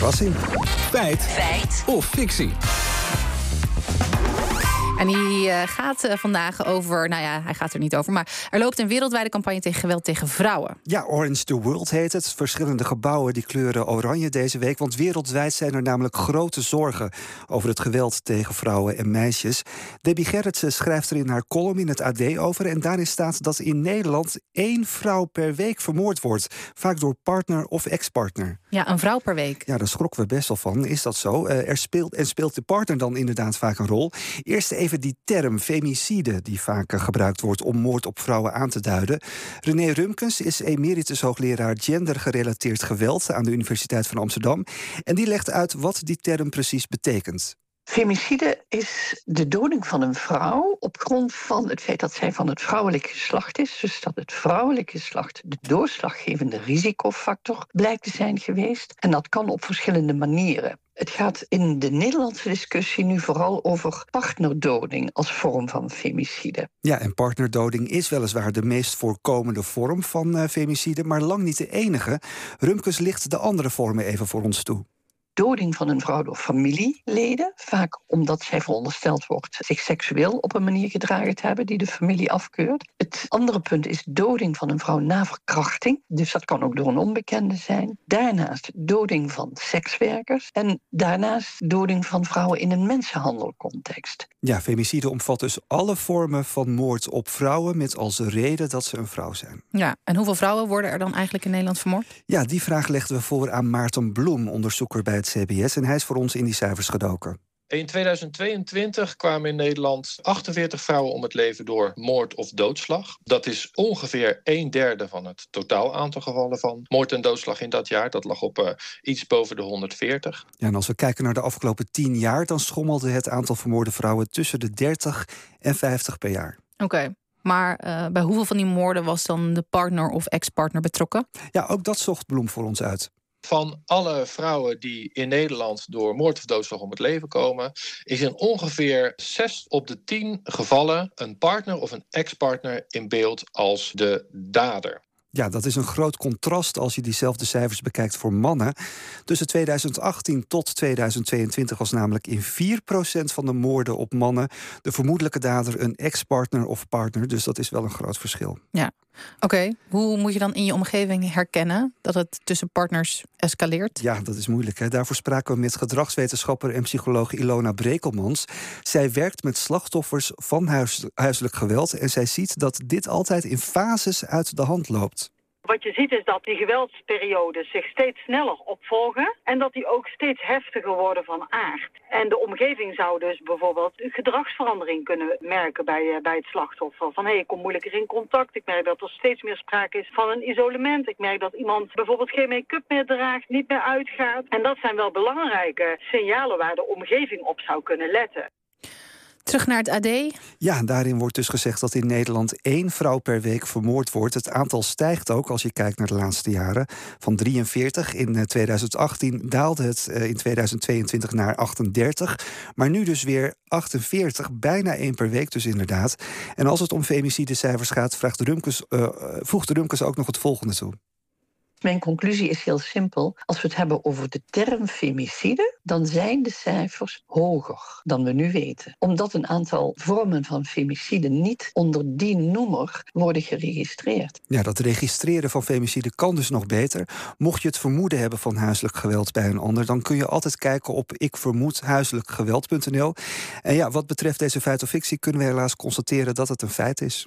Verrassing. Feit. Feit. Of fictie. En die uh, gaat uh, vandaag over, nou ja, hij gaat er niet over... maar er loopt een wereldwijde campagne tegen geweld tegen vrouwen. Ja, Orange the World heet het. Verschillende gebouwen die kleuren oranje deze week... want wereldwijd zijn er namelijk grote zorgen... over het geweld tegen vrouwen en meisjes. Debbie Gerritsen schrijft er in haar column in het AD over... en daarin staat dat in Nederland één vrouw per week vermoord wordt. Vaak door partner of ex-partner. Ja, een vrouw per week. Ja, daar schrokken we best wel van. Is dat zo? Uh, er speelt, en speelt de partner dan inderdaad vaak een rol? Eerst even die term femicide, die vaak gebruikt wordt om moord op vrouwen aan te duiden. René Rumkens is emeritus hoogleraar gendergerelateerd geweld aan de Universiteit van Amsterdam. En die legt uit wat die term precies betekent. Femicide is de doding van een vrouw op grond van het feit dat zij van het vrouwelijke geslacht is. Dus dat het vrouwelijke geslacht de doorslaggevende risicofactor blijkt te zijn geweest. En dat kan op verschillende manieren. Het gaat in de Nederlandse discussie nu vooral over partnerdoding als vorm van femicide. Ja, en partnerdoding is weliswaar de meest voorkomende vorm van uh, femicide, maar lang niet de enige. Rumkes licht de andere vormen even voor ons toe doding van een vrouw door familieleden. Vaak omdat zij verondersteld wordt zich seksueel op een manier gedragen te hebben die de familie afkeurt. Het andere punt is doding van een vrouw na verkrachting. Dus dat kan ook door een onbekende zijn. Daarnaast doding van sekswerkers. En daarnaast doding van vrouwen in een mensenhandelcontext. Ja, femicide omvat dus alle vormen van moord op vrouwen met als reden dat ze een vrouw zijn. Ja, en hoeveel vrouwen worden er dan eigenlijk in Nederland vermoord? Ja, die vraag legden we voor aan Maarten Bloem, onderzoeker bij het CBS. En hij is voor ons in die cijfers gedoken. In 2022 kwamen in Nederland 48 vrouwen om het leven door moord of doodslag. Dat is ongeveer een derde van het totaal aantal gevallen van moord en doodslag in dat jaar. Dat lag op uh, iets boven de 140. Ja, en als we kijken naar de afgelopen 10 jaar, dan schommelde het aantal vermoorde vrouwen tussen de 30 en 50 per jaar. Oké. Okay. Maar uh, bij hoeveel van die moorden was dan de partner of ex-partner betrokken? Ja, ook dat zocht Bloem voor ons uit. Van alle vrouwen die in Nederland door moord of doodslag om het leven komen, is in ongeveer 6 op de 10 gevallen een partner of een ex-partner in beeld als de dader. Ja, dat is een groot contrast als je diezelfde cijfers bekijkt voor mannen. Tussen 2018 tot 2022 was namelijk in 4% van de moorden op mannen de vermoedelijke dader een ex-partner of partner. Dus dat is wel een groot verschil. Ja, oké. Hoe moet je dan in je omgeving herkennen dat het tussen partners escaleert? Ja, dat is moeilijk. Hè? Daarvoor spraken we met gedragswetenschapper en psycholoog Ilona Brekelmans. Zij werkt met slachtoffers van huis, huiselijk geweld en zij ziet dat dit altijd in fases uit de hand loopt. Wat je ziet is dat die geweldsperiodes zich steeds sneller opvolgen en dat die ook steeds heftiger worden van aard. En de omgeving zou dus bijvoorbeeld gedragsverandering kunnen merken bij, bij het slachtoffer. Van hé, hey, ik kom moeilijker in contact, ik merk dat er steeds meer sprake is van een isolement. Ik merk dat iemand bijvoorbeeld geen make-up meer draagt, niet meer uitgaat. En dat zijn wel belangrijke signalen waar de omgeving op zou kunnen letten. Terug naar het AD. Ja, daarin wordt dus gezegd dat in Nederland één vrouw per week vermoord wordt. Het aantal stijgt ook als je kijkt naar de laatste jaren. Van 43 in 2018 daalde het in 2022 naar 38. Maar nu dus weer 48, bijna één per week dus inderdaad. En als het om femicidecijfers gaat, vraagt Rumkes, uh, voegt Rumkes ook nog het volgende toe. Mijn conclusie is heel simpel. Als we het hebben over de term femicide, dan zijn de cijfers hoger dan we nu weten. Omdat een aantal vormen van femicide niet onder die noemer worden geregistreerd. Ja, dat registreren van femicide kan dus nog beter. Mocht je het vermoeden hebben van huiselijk geweld bij een ander, dan kun je altijd kijken op ikvermoedhuiselijkgeweld.nl. En ja, wat betreft deze feit of fictie kunnen we helaas constateren dat het een feit is.